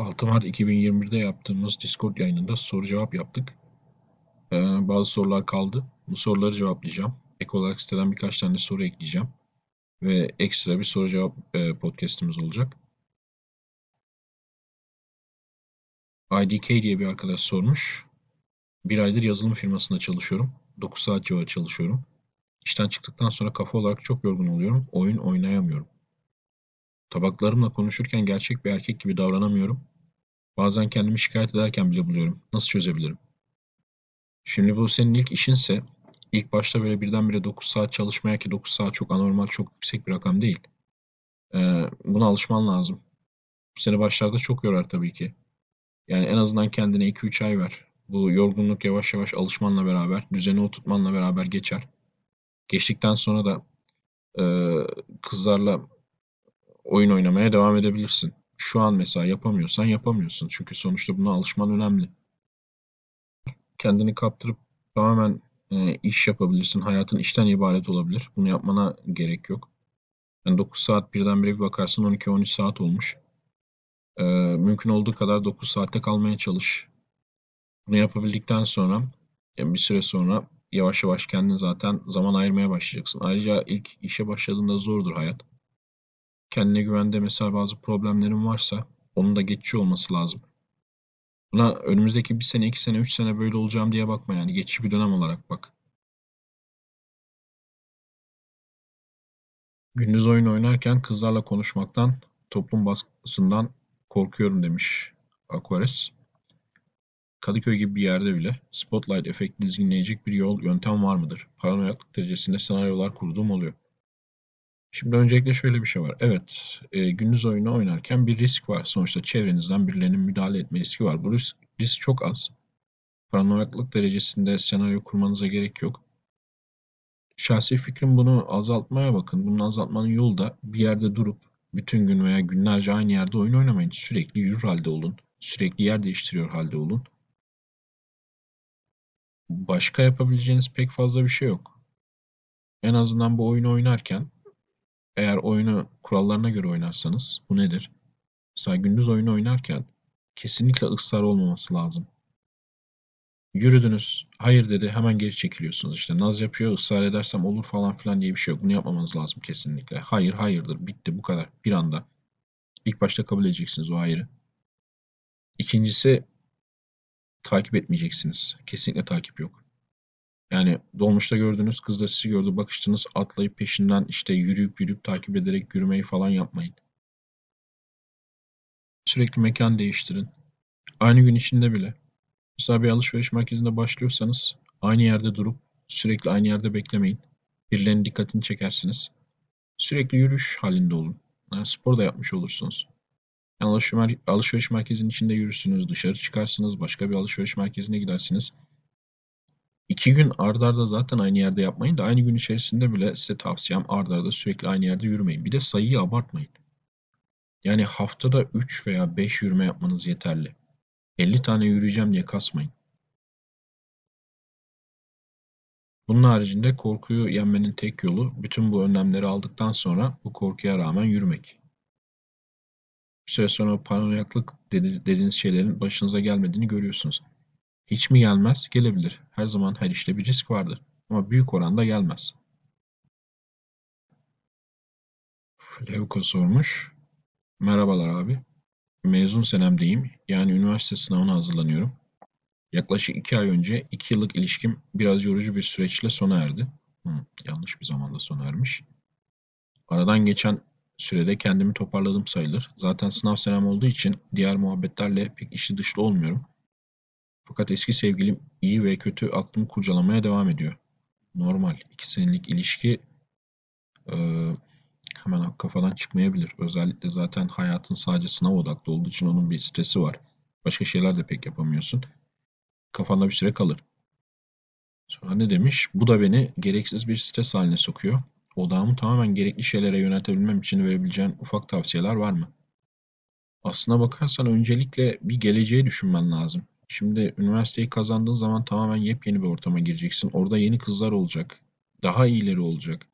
6 Mart 2021'de yaptığımız Discord yayınında soru cevap yaptık. Ee, bazı sorular kaldı. Bu soruları cevaplayacağım. Ek olarak siteden birkaç tane soru ekleyeceğim. Ve ekstra bir soru cevap e, podcastimiz olacak. IDK diye bir arkadaş sormuş. Bir aydır yazılım firmasında çalışıyorum. 9 saat civarı çalışıyorum. İşten çıktıktan sonra kafa olarak çok yorgun oluyorum. Oyun oynayamıyorum. Tabaklarımla konuşurken gerçek bir erkek gibi davranamıyorum. Bazen kendimi şikayet ederken bile buluyorum. Nasıl çözebilirim? Şimdi bu senin ilk işinse ilk başta böyle birdenbire 9 saat çalışmaya ki 9 saat çok anormal, çok yüksek bir rakam değil. Ee, buna alışman lazım. Seni başlarda çok yorar tabii ki. Yani en azından kendine 2-3 ay ver. Bu yorgunluk yavaş yavaş alışmanla beraber, düzeni oturtmanla beraber geçer. Geçtikten sonra da e, kızlarla oyun oynamaya devam edebilirsin. Şu an mesela yapamıyorsan yapamıyorsun. Çünkü sonuçta buna alışman önemli. Kendini kaptırıp tamamen e, iş yapabilirsin. Hayatın işten ibaret olabilir. Bunu yapmana gerek yok. Yani 9 saat birdenbire bir bakarsın 12-13 saat olmuş. E, mümkün olduğu kadar 9 saatte kalmaya çalış. Bunu yapabildikten sonra yani bir süre sonra yavaş yavaş kendin zaten zaman ayırmaya başlayacaksın. Ayrıca ilk işe başladığında zordur hayat kendine güvende mesela bazı problemlerin varsa onun da geçici olması lazım. Buna önümüzdeki bir sene, iki sene, üç sene böyle olacağım diye bakma yani. Geçici bir dönem olarak bak. Gündüz oyun oynarken kızlarla konuşmaktan, toplum baskısından korkuyorum demiş Aquares. Kadıköy gibi bir yerde bile Spotlight efekti dizginleyecek bir yol, yöntem var mıdır? Paranoyaklık derecesinde senaryolar kurduğum oluyor. Şimdi öncelikle şöyle bir şey var. Evet, e, gündüz oyunu oynarken bir risk var. Sonuçta çevrenizden birilerinin müdahale etme riski var. Bu risk, risk çok az. Paranoyaklık derecesinde senaryo kurmanıza gerek yok. Şahsi fikrim bunu azaltmaya bakın. Bunu azaltmanın yolu da bir yerde durup bütün gün veya günlerce aynı yerde oyun oynamayın. Sürekli yürür halde olun. Sürekli yer değiştiriyor halde olun. Başka yapabileceğiniz pek fazla bir şey yok. En azından bu oyunu oynarken eğer oyunu kurallarına göre oynarsanız bu nedir? Mesela gündüz oyunu oynarken kesinlikle ısrar olmaması lazım. Yürüdünüz, hayır dedi, hemen geri çekiliyorsunuz. İşte naz yapıyor, ısrar edersem olur falan filan diye bir şey yok. Bunu yapmamanız lazım kesinlikle. Hayır, hayırdır, bitti bu kadar. Bir anda. İlk başta kabul edeceksiniz o hayırı. İkincisi, takip etmeyeceksiniz. Kesinlikle takip yok. Yani dolmuşta gördünüz, kız da sizi gördü, bakıştınız, atlayıp peşinden işte yürüyüp yürüyüp takip ederek yürümeyi falan yapmayın. Sürekli mekan değiştirin. Aynı gün içinde bile. Mesela bir alışveriş merkezinde başlıyorsanız aynı yerde durup sürekli aynı yerde beklemeyin. Birilerinin dikkatini çekersiniz. Sürekli yürüyüş halinde olun. Yani spor da yapmış olursunuz. Yani alışveriş merkezinin içinde yürürsünüz, dışarı çıkarsınız, başka bir alışveriş merkezine gidersiniz. İki gün ard arda zaten aynı yerde yapmayın da aynı gün içerisinde bile size tavsiyem ard arda sürekli aynı yerde yürümeyin. Bir de sayıyı abartmayın. Yani haftada 3 veya 5 yürüme yapmanız yeterli. 50 tane yürüyeceğim diye kasmayın. Bunun haricinde korkuyu yenmenin tek yolu bütün bu önlemleri aldıktan sonra bu korkuya rağmen yürümek. Bir süre sonra paranoyaklık dediğiniz şeylerin başınıza gelmediğini görüyorsunuz. Hiç mi gelmez? Gelebilir. Her zaman her işte bir risk vardır. Ama büyük oranda gelmez. Flevko sormuş. Merhabalar abi. Mezun senemdeyim. Yani üniversite sınavına hazırlanıyorum. Yaklaşık iki ay önce iki yıllık ilişkim biraz yorucu bir süreçle sona erdi. Hı, yanlış bir zamanda sona ermiş. Aradan geçen sürede kendimi toparladım sayılır. Zaten sınav senem olduğu için diğer muhabbetlerle pek işi dışlı olmuyorum. Fakat eski sevgilim iyi ve kötü aklımı kurcalamaya devam ediyor. Normal. iki senelik ilişki e, hemen kafadan çıkmayabilir. Özellikle zaten hayatın sadece sınav odaklı olduğu için onun bir stresi var. Başka şeyler de pek yapamıyorsun. Kafanda bir süre kalır. Sonra ne demiş? Bu da beni gereksiz bir stres haline sokuyor. Odağımı tamamen gerekli şeylere yöneltebilmem için verebileceğin ufak tavsiyeler var mı? Aslına bakarsan öncelikle bir geleceği düşünmen lazım. Şimdi üniversiteyi kazandığın zaman tamamen yepyeni bir ortama gireceksin. Orada yeni kızlar olacak. Daha iyileri olacak.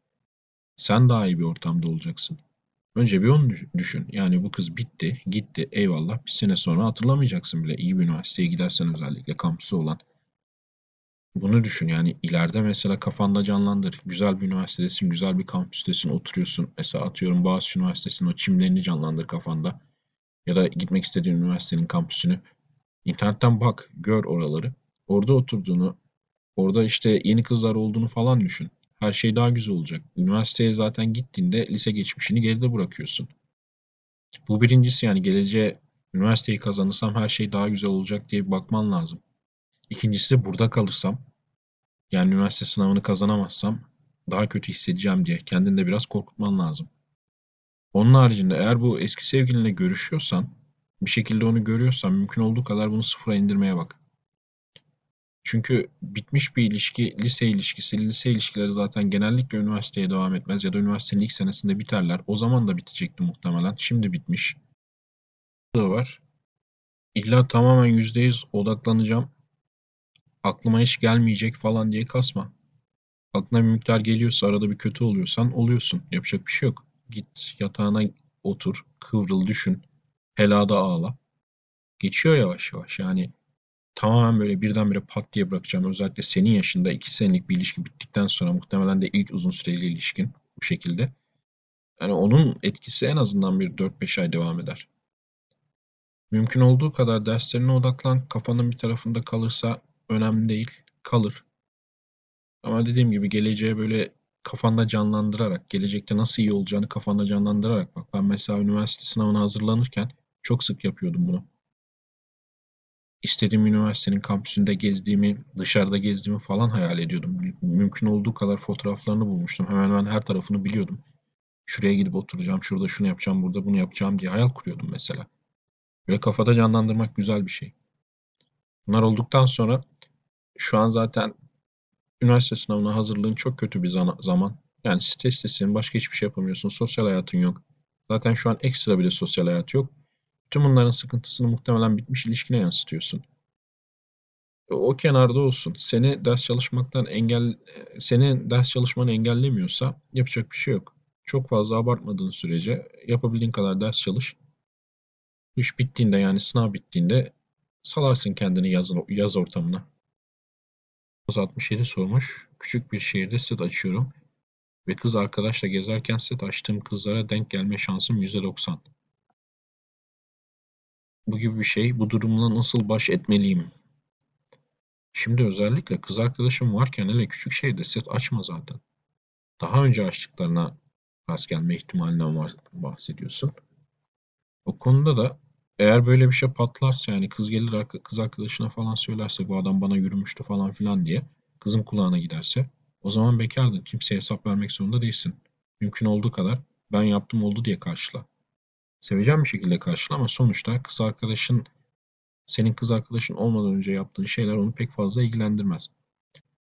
Sen daha iyi bir ortamda olacaksın. Önce bir onu düşün. Yani bu kız bitti, gitti, eyvallah. Bir sene sonra hatırlamayacaksın bile. İyi bir üniversiteye gidersen özellikle kampüsü olan. Bunu düşün yani ileride mesela kafanda canlandır. Güzel bir üniversitedesin, güzel bir kampüstesin, oturuyorsun. Mesela atıyorum Boğaziçi Üniversitesi'nin o çimlerini canlandır kafanda. Ya da gitmek istediğin üniversitenin kampüsünü. İnternetten bak, gör oraları. Orada oturduğunu, orada işte yeni kızlar olduğunu falan düşün. Her şey daha güzel olacak. Üniversiteye zaten gittiğinde lise geçmişini geride bırakıyorsun. Bu birincisi yani geleceğe üniversiteyi kazanırsam her şey daha güzel olacak diye bir bakman lazım. İkincisi burada kalırsam yani üniversite sınavını kazanamazsam daha kötü hissedeceğim diye kendini de biraz korkutman lazım. Onun haricinde eğer bu eski sevgilinle görüşüyorsan bir şekilde onu görüyorsan mümkün olduğu kadar bunu sıfıra indirmeye bak. Çünkü bitmiş bir ilişki, lise ilişkisi, lise ilişkileri zaten genellikle üniversiteye devam etmez ya da üniversitenin ilk senesinde biterler. O zaman da bitecekti muhtemelen. Şimdi bitmiş. Bu da var. İlla tamamen %100 odaklanacağım. Aklıma hiç gelmeyecek falan diye kasma. Aklına bir miktar geliyorsa, arada bir kötü oluyorsan oluyorsun. Yapacak bir şey yok. Git yatağına otur, kıvrıl, düşün. Helada ağla. Geçiyor yavaş yavaş. Yani tamamen böyle birdenbire pat diye bırakacağım. Özellikle senin yaşında iki senelik bir ilişki bittikten sonra muhtemelen de ilk uzun süreli ilişkin bu şekilde. Yani onun etkisi en azından bir 4-5 ay devam eder. Mümkün olduğu kadar derslerine odaklan. Kafanın bir tarafında kalırsa önemli değil. Kalır. Ama dediğim gibi geleceğe böyle kafanda canlandırarak, gelecekte nasıl iyi olacağını kafanda canlandırarak bak. Ben mesela üniversite sınavına hazırlanırken çok sık yapıyordum bunu istediğim üniversitenin kampüsünde gezdiğimi, dışarıda gezdiğimi falan hayal ediyordum. Mümkün olduğu kadar fotoğraflarını bulmuştum. Hemen hemen her tarafını biliyordum. Şuraya gidip oturacağım, şurada şunu yapacağım, burada bunu yapacağım diye hayal kuruyordum mesela. Ve kafada canlandırmak güzel bir şey. Bunlar olduktan sonra şu an zaten üniversite sınavına hazırlığın çok kötü bir zaman. Yani streslisin, başka hiçbir şey yapamıyorsun, sosyal hayatın yok. Zaten şu an ekstra bir de sosyal hayat yok. Tüm bunların sıkıntısını muhtemelen bitmiş ilişkine yansıtıyorsun. O kenarda olsun. Seni ders çalışmaktan engel seni ders çalışmanı engellemiyorsa yapacak bir şey yok. Çok fazla abartmadığın sürece yapabildiğin kadar ders çalış. İş bittiğinde yani sınav bittiğinde salarsın kendini yaz, yaz ortamına. 67 sormuş. Küçük bir şehirde set açıyorum. Ve kız arkadaşla gezerken set açtığım kızlara denk gelme şansım %90 bu gibi bir şey. Bu durumla nasıl baş etmeliyim? Şimdi özellikle kız arkadaşım varken hele küçük şeyde set açma zaten. Daha önce açtıklarına rast gelme ihtimalinden bahsediyorsun. O konuda da eğer böyle bir şey patlarsa yani kız gelir kız arkadaşına falan söylerse bu adam bana yürümüştü falan filan diye kızın kulağına giderse o zaman bekardın. Kimseye hesap vermek zorunda değilsin. Mümkün olduğu kadar ben yaptım oldu diye karşıla seveceğim bir şekilde karşıla ama sonuçta kız arkadaşın senin kız arkadaşın olmadan önce yaptığın şeyler onu pek fazla ilgilendirmez.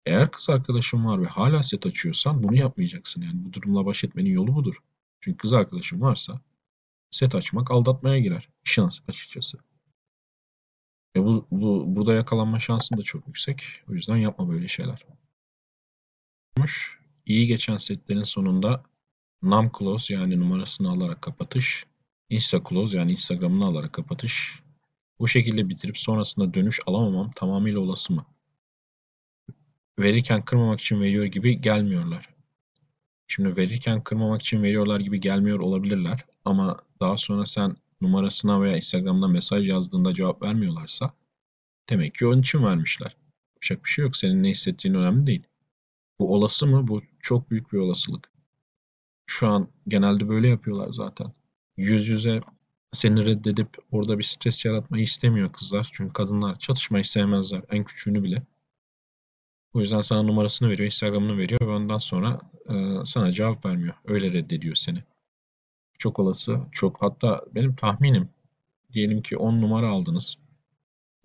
Eğer kız arkadaşın var ve hala set açıyorsan bunu yapmayacaksın. Yani bu durumla baş etmenin yolu budur. Çünkü kız arkadaşın varsa set açmak aldatmaya girer. İşin açıkçası. Ve bu, bu, burada yakalanma şansın da çok yüksek. O yüzden yapma böyle şeyler. İyi geçen setlerin sonunda num close yani numarasını alarak kapatış Insta close yani Instagram'ını alarak kapatış. Bu şekilde bitirip sonrasında dönüş alamamam tamamıyla olası mı? Verirken kırmamak için veriyor gibi gelmiyorlar. Şimdi verirken kırmamak için veriyorlar gibi gelmiyor olabilirler. Ama daha sonra sen numarasına veya Instagram'da mesaj yazdığında cevap vermiyorlarsa demek ki onun için vermişler. Yapacak bir şey yok. Senin ne hissettiğin önemli değil. Bu olası mı? Bu çok büyük bir olasılık. Şu an genelde böyle yapıyorlar zaten yüz yüze seni reddedip orada bir stres yaratmayı istemiyor kızlar. Çünkü kadınlar çatışmayı sevmezler. En küçüğünü bile. O yüzden sana numarasını veriyor, Instagram'ını veriyor ve ondan sonra e, sana cevap vermiyor. Öyle reddediyor seni. Çok olası, çok. Hatta benim tahminim diyelim ki 10 numara aldınız.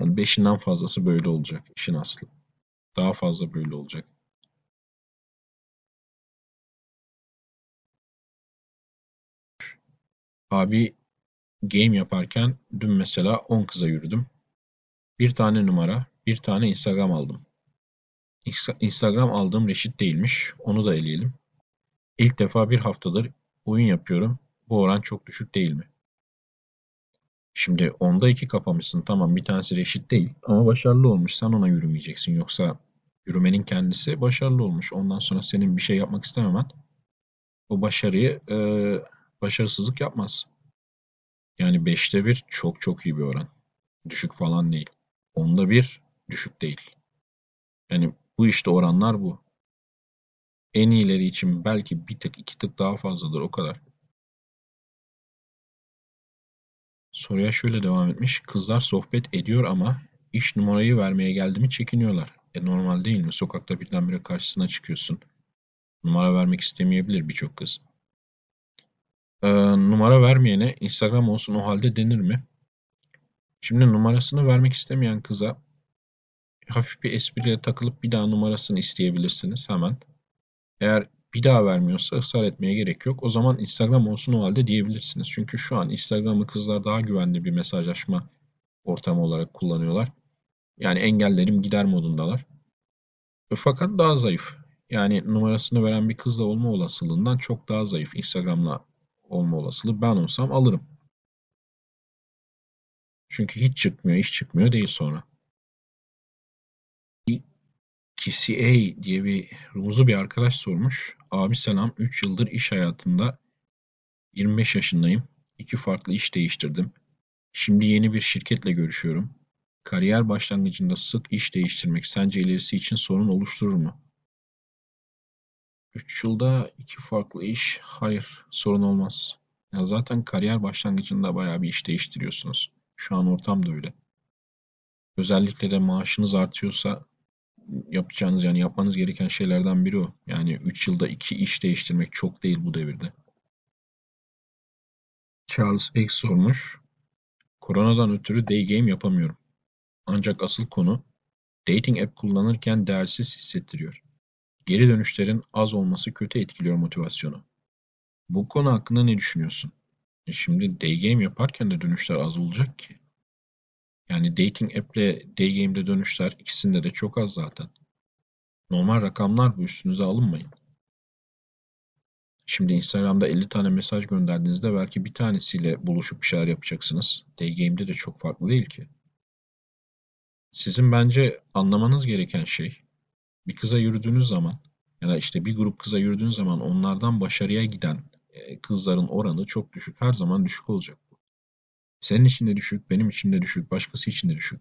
Yani 5'inden fazlası böyle olacak işin aslı. Daha fazla böyle olacak. Abi game yaparken dün mesela 10 kıza yürüdüm. Bir tane numara, bir tane Instagram aldım. Instagram aldığım Reşit değilmiş. Onu da eleyelim. İlk defa bir haftadır oyun yapıyorum. Bu oran çok düşük değil mi? Şimdi onda iki kapamışsın. Tamam bir tanesi reşit değil ama başarılı olmuş. Sen ona yürümeyeceksin. Yoksa yürümenin kendisi başarılı olmuş. Ondan sonra senin bir şey yapmak istememen o başarıyı e, başarısızlık yapmaz. Yani beşte bir çok çok iyi bir oran. Düşük falan değil. Onda bir düşük değil. Yani bu işte oranlar bu. En iyileri için belki bir tık iki tık daha fazladır o kadar. Soruya şöyle devam etmiş. Kızlar sohbet ediyor ama iş numarayı vermeye geldi mi çekiniyorlar. E normal değil mi? Sokakta birdenbire karşısına çıkıyorsun. Numara vermek istemeyebilir birçok kız. Ee, numara vermeyene Instagram olsun o halde denir mi? Şimdi numarasını vermek istemeyen kıza hafif bir espriyle takılıp bir daha numarasını isteyebilirsiniz hemen. Eğer bir daha vermiyorsa ısrar etmeye gerek yok. O zaman Instagram olsun o halde diyebilirsiniz. Çünkü şu an Instagram'ı kızlar daha güvenli bir mesajlaşma ortamı olarak kullanıyorlar. Yani engellerim gider modundalar. Fakat daha zayıf. Yani numarasını veren bir kızla olma olasılığından çok daha zayıf. Instagram'la olma olasılığı. Ben olsam alırım. Çünkü hiç çıkmıyor, iş çıkmıyor değil sonra. KCA diye bir Rumuzlu bir arkadaş sormuş. Abi selam 3 yıldır iş hayatında 25 yaşındayım. İki farklı iş değiştirdim. Şimdi yeni bir şirketle görüşüyorum. Kariyer başlangıcında sık iş değiştirmek sence ilerisi için sorun oluşturur mu? 3 yılda iki farklı iş hayır sorun olmaz. Ya zaten kariyer başlangıcında bayağı bir iş değiştiriyorsunuz. Şu an ortam da öyle. Özellikle de maaşınız artıyorsa yapacağınız yani yapmanız gereken şeylerden biri o. Yani 3 yılda 2 iş değiştirmek çok değil bu devirde. Charles X sormuş. Koronadan ötürü day game yapamıyorum. Ancak asıl konu dating app kullanırken değersiz hissettiriyor. Geri dönüşlerin az olması kötü etkiliyor motivasyonu. Bu konu hakkında ne düşünüyorsun? E şimdi day game yaparken de dönüşler az olacak ki. Yani dating app ile day game'de dönüşler ikisinde de çok az zaten. Normal rakamlar bu üstünüze alınmayın. Şimdi Instagram'da 50 tane mesaj gönderdiğinizde belki bir tanesiyle buluşup bir şeyler yapacaksınız. Day game'de de çok farklı değil ki. Sizin bence anlamanız gereken şey bir kıza yürüdüğünüz zaman ya da işte bir grup kıza yürüdüğünüz zaman onlardan başarıya giden e, kızların oranı çok düşük. Her zaman düşük olacak. Senin için de düşük, benim için de düşük, başkası için de düşük.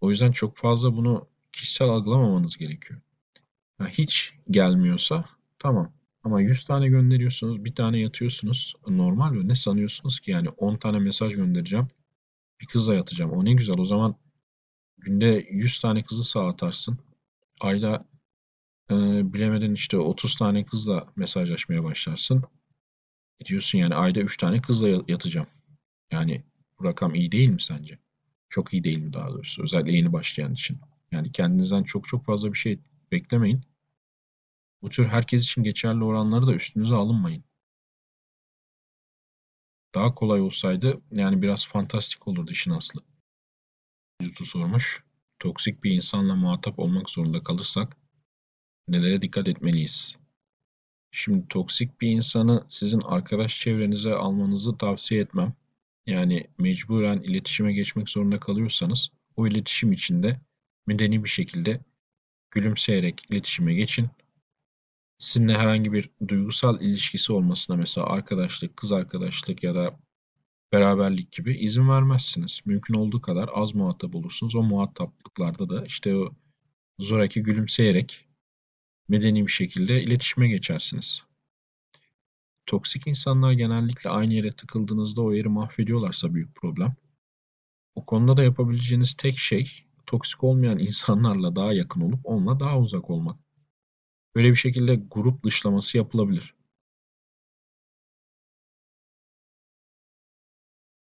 O yüzden çok fazla bunu kişisel algılamamanız gerekiyor. Ya hiç gelmiyorsa tamam. Ama 100 tane gönderiyorsunuz, bir tane yatıyorsunuz. Normal mi? Ne sanıyorsunuz ki? Yani 10 tane mesaj göndereceğim. Bir kızla yatacağım. O ne güzel. O zaman günde 100 tane kızı sağ atarsın. Ayda e, bilemedin işte 30 tane kızla mesajlaşmaya başlarsın. E diyorsun yani ayda 3 tane kızla yatacağım. Yani bu rakam iyi değil mi sence? Çok iyi değil mi daha doğrusu? Özellikle yeni başlayan için. Yani kendinizden çok çok fazla bir şey beklemeyin. Bu tür herkes için geçerli oranları da üstünüze alınmayın. Daha kolay olsaydı yani biraz fantastik olurdu işin aslı. Yutu sormuş. Toksik bir insanla muhatap olmak zorunda kalırsak nelere dikkat etmeliyiz? Şimdi toksik bir insanı sizin arkadaş çevrenize almanızı tavsiye etmem. Yani mecburen iletişime geçmek zorunda kalıyorsanız o iletişim içinde medeni bir şekilde gülümseyerek iletişime geçin. Sizinle herhangi bir duygusal ilişkisi olmasına mesela arkadaşlık, kız arkadaşlık ya da beraberlik gibi izin vermezsiniz. Mümkün olduğu kadar az muhatap olursunuz. O muhataplıklarda da işte o zoraki gülümseyerek medeni bir şekilde iletişime geçersiniz. Toksik insanlar genellikle aynı yere tıkıldığınızda o yeri mahvediyorlarsa büyük problem. O konuda da yapabileceğiniz tek şey toksik olmayan insanlarla daha yakın olup onunla daha uzak olmak. Böyle bir şekilde grup dışlaması yapılabilir.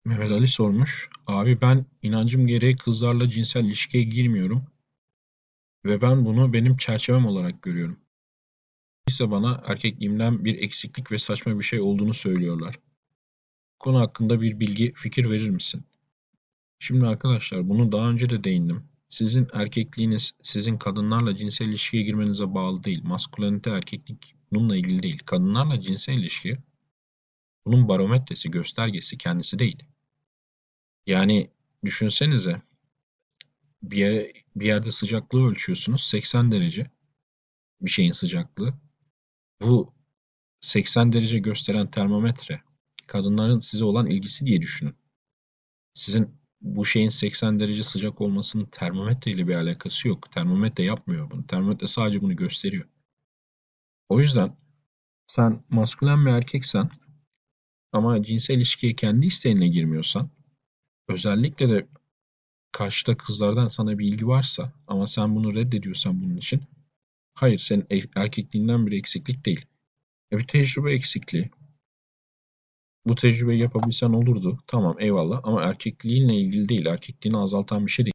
Mehmet Ali sormuş. Abi ben inancım gereği kızlarla cinsel ilişkiye girmiyorum. Ve ben bunu benim çerçevem olarak görüyorum. ise bana erkekliğimden bir eksiklik ve saçma bir şey olduğunu söylüyorlar. Konu hakkında bir bilgi, fikir verir misin? Şimdi arkadaşlar bunu daha önce de değindim. Sizin erkekliğiniz sizin kadınlarla cinsel ilişkiye girmenize bağlı değil. Maskülenite erkeklik bununla ilgili değil. Kadınlarla cinsel ilişki Bunun barometresi, göstergesi kendisi değil. Yani düşünsenize bir, yere, bir yerde sıcaklığı ölçüyorsunuz 80 derece bir şeyin sıcaklığı. Bu 80 derece gösteren termometre kadınların size olan ilgisi diye düşünün. Sizin bu şeyin 80 derece sıcak olmasının termometre ile bir alakası yok. Termometre yapmıyor bunu. Termometre sadece bunu gösteriyor. O yüzden sen maskülen bir erkeksen ama cinsel ilişkiye kendi isteğinle girmiyorsan özellikle de karşıda kızlardan sana bir ilgi varsa ama sen bunu reddediyorsan bunun için hayır senin erkekliğinden bir eksiklik değil. E bir tecrübe eksikliği. Bu tecrübeyi yapabilsen olurdu. Tamam eyvallah ama erkekliğinle ilgili değil. Erkekliğini azaltan bir şey değil.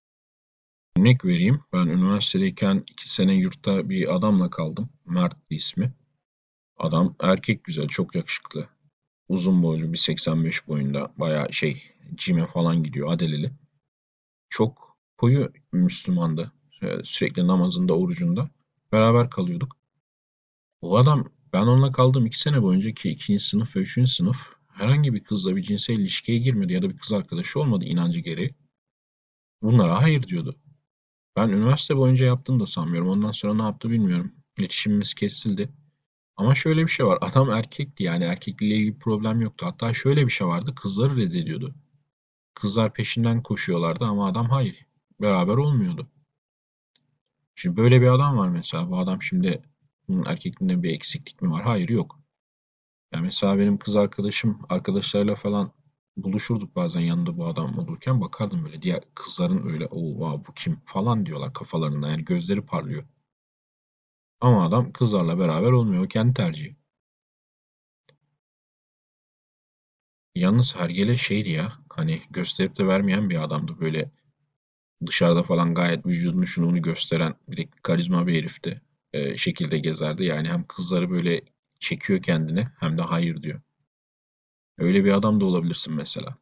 Örnek vereyim. Ben üniversitedeyken iki sene yurtta bir adamla kaldım. Mert ismi. Adam erkek güzel, çok yakışıklı. Uzun boylu, bir 85 boyunda. Baya şey, cime falan gidiyor, adeleli. Çok koyu Müslümandı. Sürekli namazında, orucunda. Beraber kalıyorduk. O adam, ben onunla kaldığım iki sene boyunca ki ikinci sınıf ve üçüncü sınıf herhangi bir kızla bir cinsel ilişkiye girmedi ya da bir kız arkadaşı olmadı inancı gereği. Bunlara hayır diyordu. Ben üniversite boyunca yaptığını da sanmıyorum. Ondan sonra ne yaptı bilmiyorum. İletişimimiz kesildi. Ama şöyle bir şey var. Adam erkekti yani erkekliğiyle ilgili problem yoktu. Hatta şöyle bir şey vardı. Kızları reddediyordu. Kızlar peşinden koşuyorlardı ama adam hayır. Beraber olmuyordu. Şimdi böyle bir adam var mesela. Bu adam şimdi erkekliğinde bir eksiklik mi var? Hayır yok. Yani mesela benim kız arkadaşım arkadaşlarıyla falan buluşurduk bazen yanında bu adam olurken bakardım böyle diğer kızların öyle o bu kim falan diyorlar kafalarında yani gözleri parlıyor. Ama adam kızlarla beraber olmuyor. O kendi tercihi. Yalnız Hergele şeydi ya hani gösterip de vermeyen bir adamdı. Böyle dışarıda falan gayet vücudunu şunu gösteren bir de karizma bir herifti. Ee, şekilde gezerdi. Yani hem kızları böyle çekiyor kendine hem de hayır diyor. Öyle bir adam da olabilirsin mesela.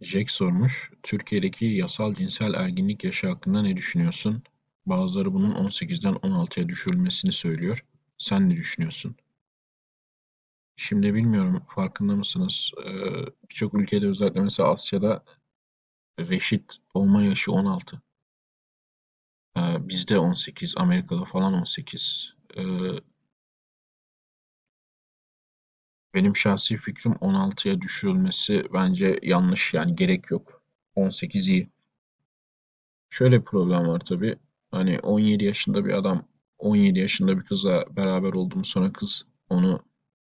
Jack sormuş. Türkiye'deki yasal cinsel erginlik yaşı hakkında ne düşünüyorsun? Bazıları bunun 18'den 16'ya düşürülmesini söylüyor. Sen ne düşünüyorsun? Şimdi bilmiyorum farkında mısınız? Ee, Birçok ülkede özellikle mesela Asya'da reşit olma yaşı 16. Ee, bizde 18, Amerika'da falan 18. Benim şahsi fikrim 16'ya düşürülmesi bence yanlış yani gerek yok. 18 iyi. Şöyle bir problem var tabii. Hani 17 yaşında bir adam 17 yaşında bir kızla beraber olduğum sonra kız onu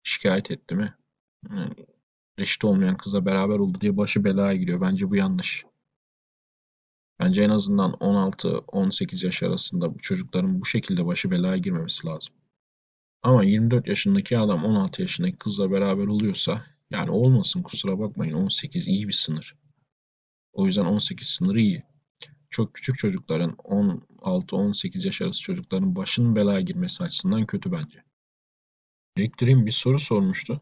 şikayet etti mi? Reşit olmayan kızla beraber oldu diye başı belaya giriyor. Bence bu yanlış. Bence en azından 16-18 yaş arasında bu çocukların bu şekilde başı belaya girmemesi lazım. Ama 24 yaşındaki adam 16 yaşındaki kızla beraber oluyorsa yani olmasın kusura bakmayın 18 iyi bir sınır. O yüzden 18 sınırı iyi. Çok küçük çocukların 16-18 yaş arası çocukların başının belaya girmesi açısından kötü bence. Elektriğin bir soru sormuştu.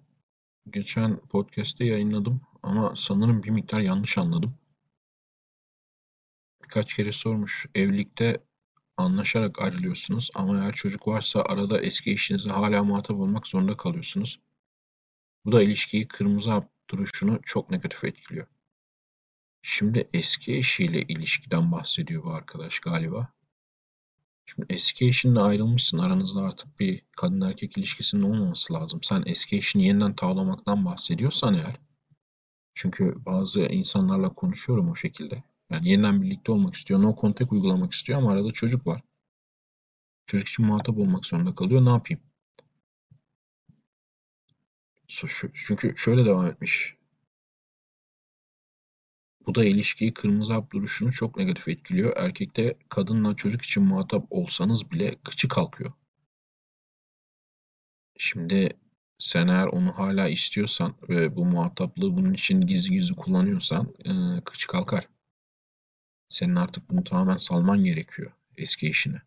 Geçen podcast'te yayınladım ama sanırım bir miktar yanlış anladım. Birkaç kere sormuş. Evlilikte anlaşarak ayrılıyorsunuz ama eğer çocuk varsa arada eski eşinize hala muhatap olmak zorunda kalıyorsunuz. Bu da ilişkiyi kırmızı hap duruşunu çok negatif etkiliyor. Şimdi eski eşiyle ilişkiden bahsediyor bu arkadaş galiba. Şimdi eski eşinle ayrılmışsın. Aranızda artık bir kadın erkek ilişkisinin olmaması lazım. Sen eski eşini yeniden tavlamaktan bahsediyorsan eğer. Çünkü bazı insanlarla konuşuyorum o şekilde. Yani yeniden birlikte olmak istiyor. No contact uygulamak istiyor ama arada çocuk var. Çocuk için muhatap olmak zorunda kalıyor. Ne yapayım? Çünkü şöyle devam etmiş. Bu da ilişkiyi kırmızı hap duruşunu çok negatif etkiliyor. Erkekte kadınla çocuk için muhatap olsanız bile kıçı kalkıyor. Şimdi sen eğer onu hala istiyorsan ve bu muhataplığı bunun için gizli gizli kullanıyorsan kıçı kalkar. Senin artık bunu tamamen salman gerekiyor eski eşine.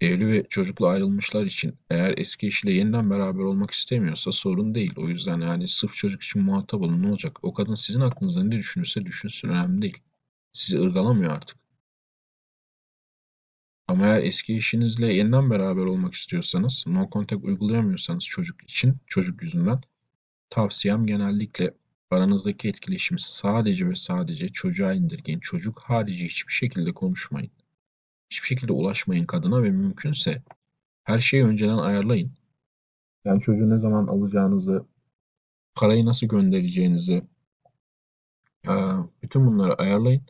Evli ve çocuklu ayrılmışlar için eğer eski eşiyle yeniden beraber olmak istemiyorsa sorun değil. O yüzden yani sırf çocuk için muhatap olun ne olacak? O kadın sizin aklınızda ne düşünürse düşünsün önemli değil. Sizi ırgalamıyor artık. Ama eğer eski eşinizle yeniden beraber olmak istiyorsanız, no contact uygulayamıyorsanız çocuk için, çocuk yüzünden tavsiyem genellikle aranızdaki etkileşimi sadece ve sadece çocuğa indirgeyin. Çocuk harici hiçbir şekilde konuşmayın. Hiçbir şekilde ulaşmayın kadına ve mümkünse her şeyi önceden ayarlayın. Yani çocuğu ne zaman alacağınızı, parayı nasıl göndereceğinizi, bütün bunları ayarlayın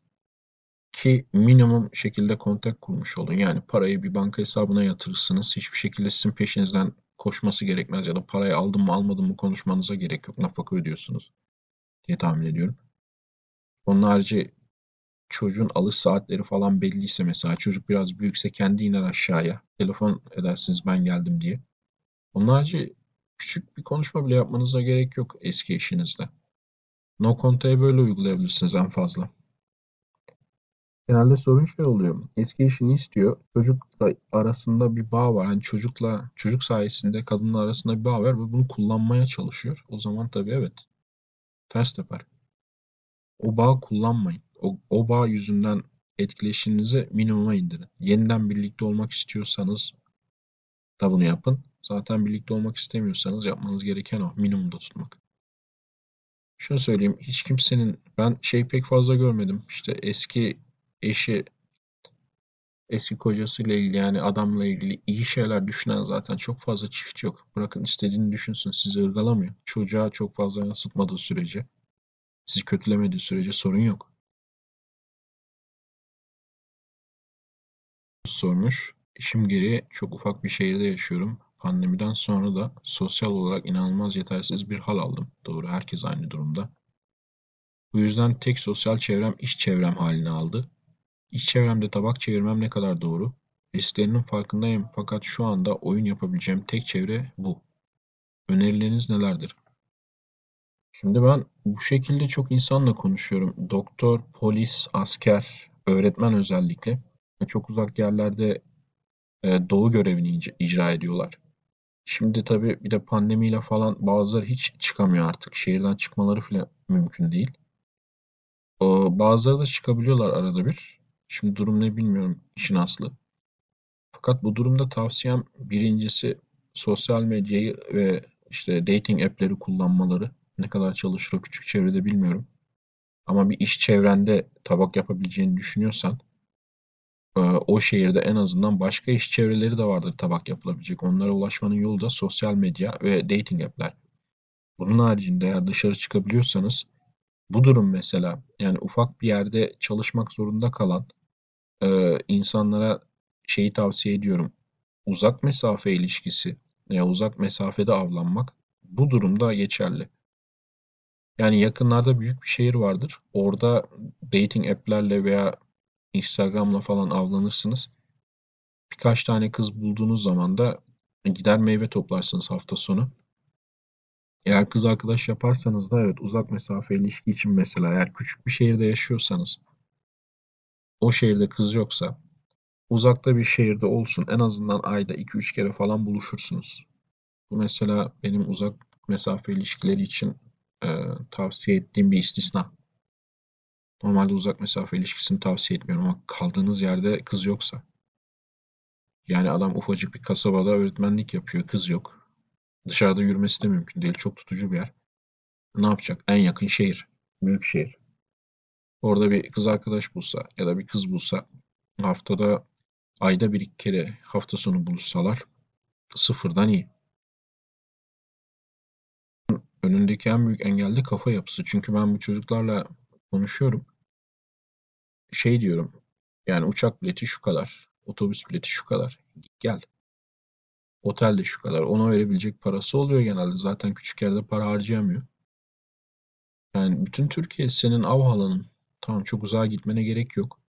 ki minimum şekilde kontak kurmuş olun. Yani parayı bir banka hesabına yatırırsınız. Hiçbir şekilde sizin peşinizden koşması gerekmez ya da parayı aldım mı almadım mı konuşmanıza gerek yok. Nafaka ödüyorsunuz diye tahmin ediyorum. Onun harici çocuğun alış saatleri falan belliyse mesela çocuk biraz büyükse kendi iner aşağıya. Telefon edersiniz ben geldim diye. Onun harici küçük bir konuşma bile yapmanıza gerek yok eski eşinizle. No contact'ı böyle uygulayabilirsiniz en fazla. Genelde sorun şey oluyor. Eski eşini istiyor. Çocukla arasında bir bağ var. Yani çocukla çocuk sayesinde kadınla arasında bir bağ var ve bunu kullanmaya çalışıyor. O zaman tabii evet. Ters teper. O bağı kullanmayın. O, o bağ yüzünden etkileşiminizi minimuma indirin. Yeniden birlikte olmak istiyorsanız da bunu yapın. Zaten birlikte olmak istemiyorsanız yapmanız gereken o. Minimumda tutmak. Şunu söyleyeyim. Hiç kimsenin ben şey pek fazla görmedim. İşte eski eşi eski kocasıyla ilgili yani adamla ilgili iyi şeyler düşünen zaten çok fazla çift yok. Bırakın istediğini düşünsün sizi ırgalamıyor. Çocuğa çok fazla yansıtmadığı sürece sizi kötülemediği sürece sorun yok. Sormuş. İşim gereği çok ufak bir şehirde yaşıyorum. Pandemiden sonra da sosyal olarak inanılmaz yetersiz bir hal aldım. Doğru herkes aynı durumda. Bu yüzden tek sosyal çevrem iş çevrem halini aldı. İş çevremde tabak çevirmem ne kadar doğru? Risklerinin farkındayım fakat şu anda oyun yapabileceğim tek çevre bu. Önerileriniz nelerdir? Şimdi ben bu şekilde çok insanla konuşuyorum. Doktor, polis, asker, öğretmen özellikle. Çok uzak yerlerde e, doğu görevini icra ediyorlar. Şimdi tabii bir de pandemiyle falan bazıları hiç çıkamıyor artık. Şehirden çıkmaları bile mümkün değil. Bazıları da çıkabiliyorlar arada bir. Şimdi durum ne bilmiyorum işin aslı. Fakat bu durumda tavsiyem birincisi sosyal medyayı ve işte dating app'leri kullanmaları. Ne kadar çalışır o küçük çevrede bilmiyorum. Ama bir iş çevrende tabak yapabileceğini düşünüyorsan e, o şehirde en azından başka iş çevreleri de vardır tabak yapılabilecek. Onlara ulaşmanın yolu da sosyal medya ve dating app'ler. Bunun haricinde eğer dışarı çıkabiliyorsanız bu durum mesela yani ufak bir yerde çalışmak zorunda kalan e, insanlara şeyi tavsiye ediyorum. Uzak mesafe ilişkisi ya uzak mesafede avlanmak bu durumda geçerli. Yani yakınlarda büyük bir şehir vardır. Orada dating app'lerle veya Instagram'la falan avlanırsınız. Birkaç tane kız bulduğunuz zaman da gider meyve toplarsınız hafta sonu. Eğer kız arkadaş yaparsanız da evet uzak mesafe ilişki için mesela eğer küçük bir şehirde yaşıyorsanız o şehirde kız yoksa uzakta bir şehirde olsun en azından ayda 2-3 kere falan buluşursunuz. Bu mesela benim uzak mesafe ilişkileri için e, tavsiye ettiğim bir istisna. Normalde uzak mesafe ilişkisini tavsiye etmiyorum ama kaldığınız yerde kız yoksa. Yani adam ufacık bir kasabada öğretmenlik yapıyor, kız yok. Dışarıda yürümesi de mümkün değil, çok tutucu bir yer. Ne yapacak? En yakın şehir, büyük şehir. Orada bir kız arkadaş bulsa ya da bir kız bulsa haftada ayda bir iki kere hafta sonu buluşsalar sıfırdan iyi. Önündeki en büyük engel de kafa yapısı. Çünkü ben bu çocuklarla konuşuyorum. Şey diyorum. Yani uçak bileti şu kadar. Otobüs bileti şu kadar. Gel. Otel de şu kadar. Ona verebilecek parası oluyor genelde. Zaten küçük yerde para harcayamıyor. Yani bütün Türkiye senin av alanın. Tamam çok uzağa gitmene gerek yok.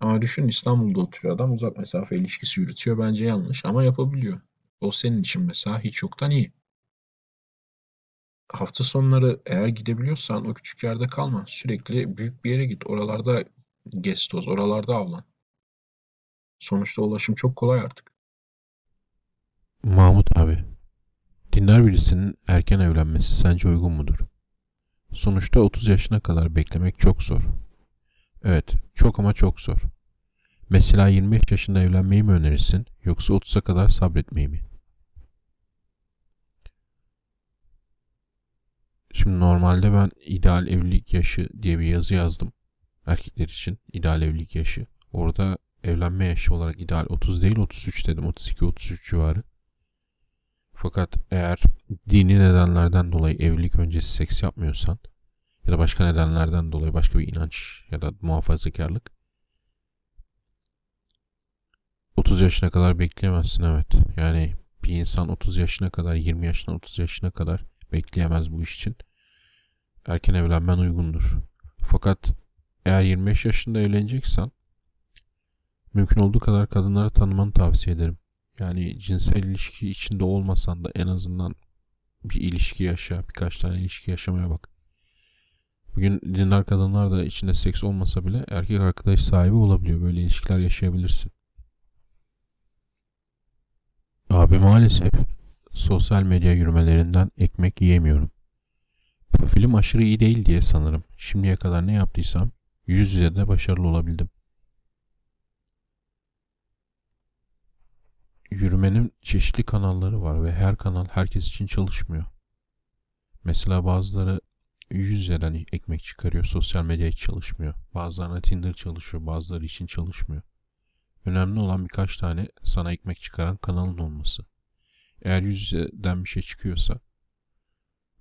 Ama düşün İstanbul'da oturuyor adam uzak mesafe ilişkisi yürütüyor. Bence yanlış ama yapabiliyor. O senin için mesela hiç yoktan iyi. Hafta sonları eğer gidebiliyorsan o küçük yerde kalma. Sürekli büyük bir yere git. Oralarda gez toz, oralarda avlan. Sonuçta ulaşım çok kolay artık. Mahmut abi, dinler birisinin erken evlenmesi sence uygun mudur? Sonuçta 30 yaşına kadar beklemek çok zor. Evet, çok ama çok zor. Mesela 25 yaşında evlenmeyi mi önerirsin yoksa 30'a kadar sabretmeyi mi? Şimdi normalde ben ideal evlilik yaşı diye bir yazı yazdım. Erkekler için ideal evlilik yaşı. Orada evlenme yaşı olarak ideal 30 değil 33 dedim. 32-33 civarı. Fakat eğer dini nedenlerden dolayı evlilik öncesi seks yapmıyorsan ya da başka nedenlerden dolayı başka bir inanç ya da muhafazakarlık 30 yaşına kadar bekleyemezsin evet. Yani bir insan 30 yaşına kadar 20 yaşına 30 yaşına kadar bekleyemez bu iş için. Erken evlenmen uygundur. Fakat eğer 25 yaşında evleneceksen mümkün olduğu kadar kadınları tanımanı tavsiye ederim. Yani cinsel ilişki içinde olmasan da en azından bir ilişki yaşa, birkaç tane ilişki yaşamaya bak. Bugün dindar kadınlar da içinde seks olmasa bile erkek arkadaş sahibi olabiliyor. Böyle ilişkiler yaşayabilirsin. Abi maalesef sosyal medya yürümelerinden ekmek yiyemiyorum. Profilim aşırı iyi değil diye sanırım. Şimdiye kadar ne yaptıysam yüz yüze de başarılı olabildim. Yürümenin çeşitli kanalları var ve her kanal herkes için çalışmıyor. Mesela bazıları yüz yüzeden ekmek çıkarıyor, sosyal medya hiç çalışmıyor. Bazılarına Tinder çalışıyor, bazıları için çalışmıyor. Önemli olan birkaç tane sana ekmek çıkaran kanalın olması. Eğer yüz yüzeden bir şey çıkıyorsa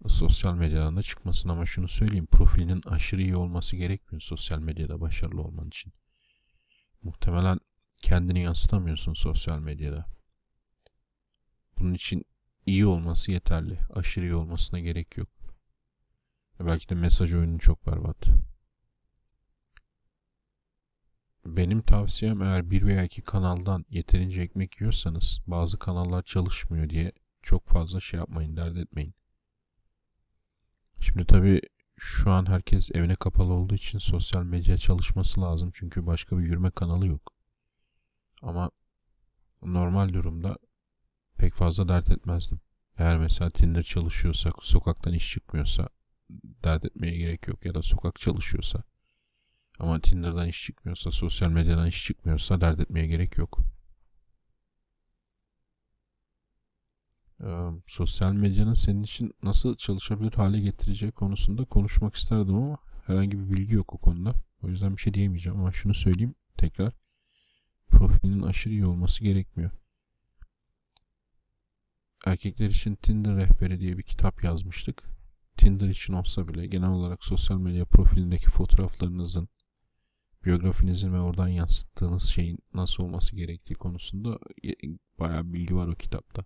sosyal medyadan da çıkmasın ama şunu söyleyeyim profilinin aşırı iyi olması gerekmiyor sosyal medyada başarılı olman için. Muhtemelen kendini yansıtamıyorsun sosyal medyada. Bunun için iyi olması yeterli. Aşırı iyi olmasına gerek yok. Belki de mesaj oyunu çok berbat. Benim tavsiyem eğer bir veya iki kanaldan yeterince ekmek yiyorsanız bazı kanallar çalışmıyor diye çok fazla şey yapmayın, dert etmeyin. Şimdi tabii şu an herkes evine kapalı olduğu için sosyal medya çalışması lazım. Çünkü başka bir yürüme kanalı yok. Ama normal durumda pek fazla dert etmezdim. Eğer mesela Tinder çalışıyorsa, sokaktan iş çıkmıyorsa dert etmeye gerek yok. Ya da sokak çalışıyorsa ama Tinder'dan iş çıkmıyorsa, sosyal medyadan iş çıkmıyorsa dert etmeye gerek yok. Ee, sosyal medyanın senin için nasıl çalışabilir hale getireceği konusunda konuşmak isterdim ama herhangi bir bilgi yok o konuda. O yüzden bir şey diyemeyeceğim ama şunu söyleyeyim tekrar. Profilinin aşırı iyi olması gerekmiyor. Erkekler için Tinder rehberi diye bir kitap yazmıştık. Tinder için olsa bile genel olarak sosyal medya profilindeki fotoğraflarınızın biyografinizin ve oradan yansıttığınız şeyin nasıl olması gerektiği konusunda bayağı bilgi var o kitapta.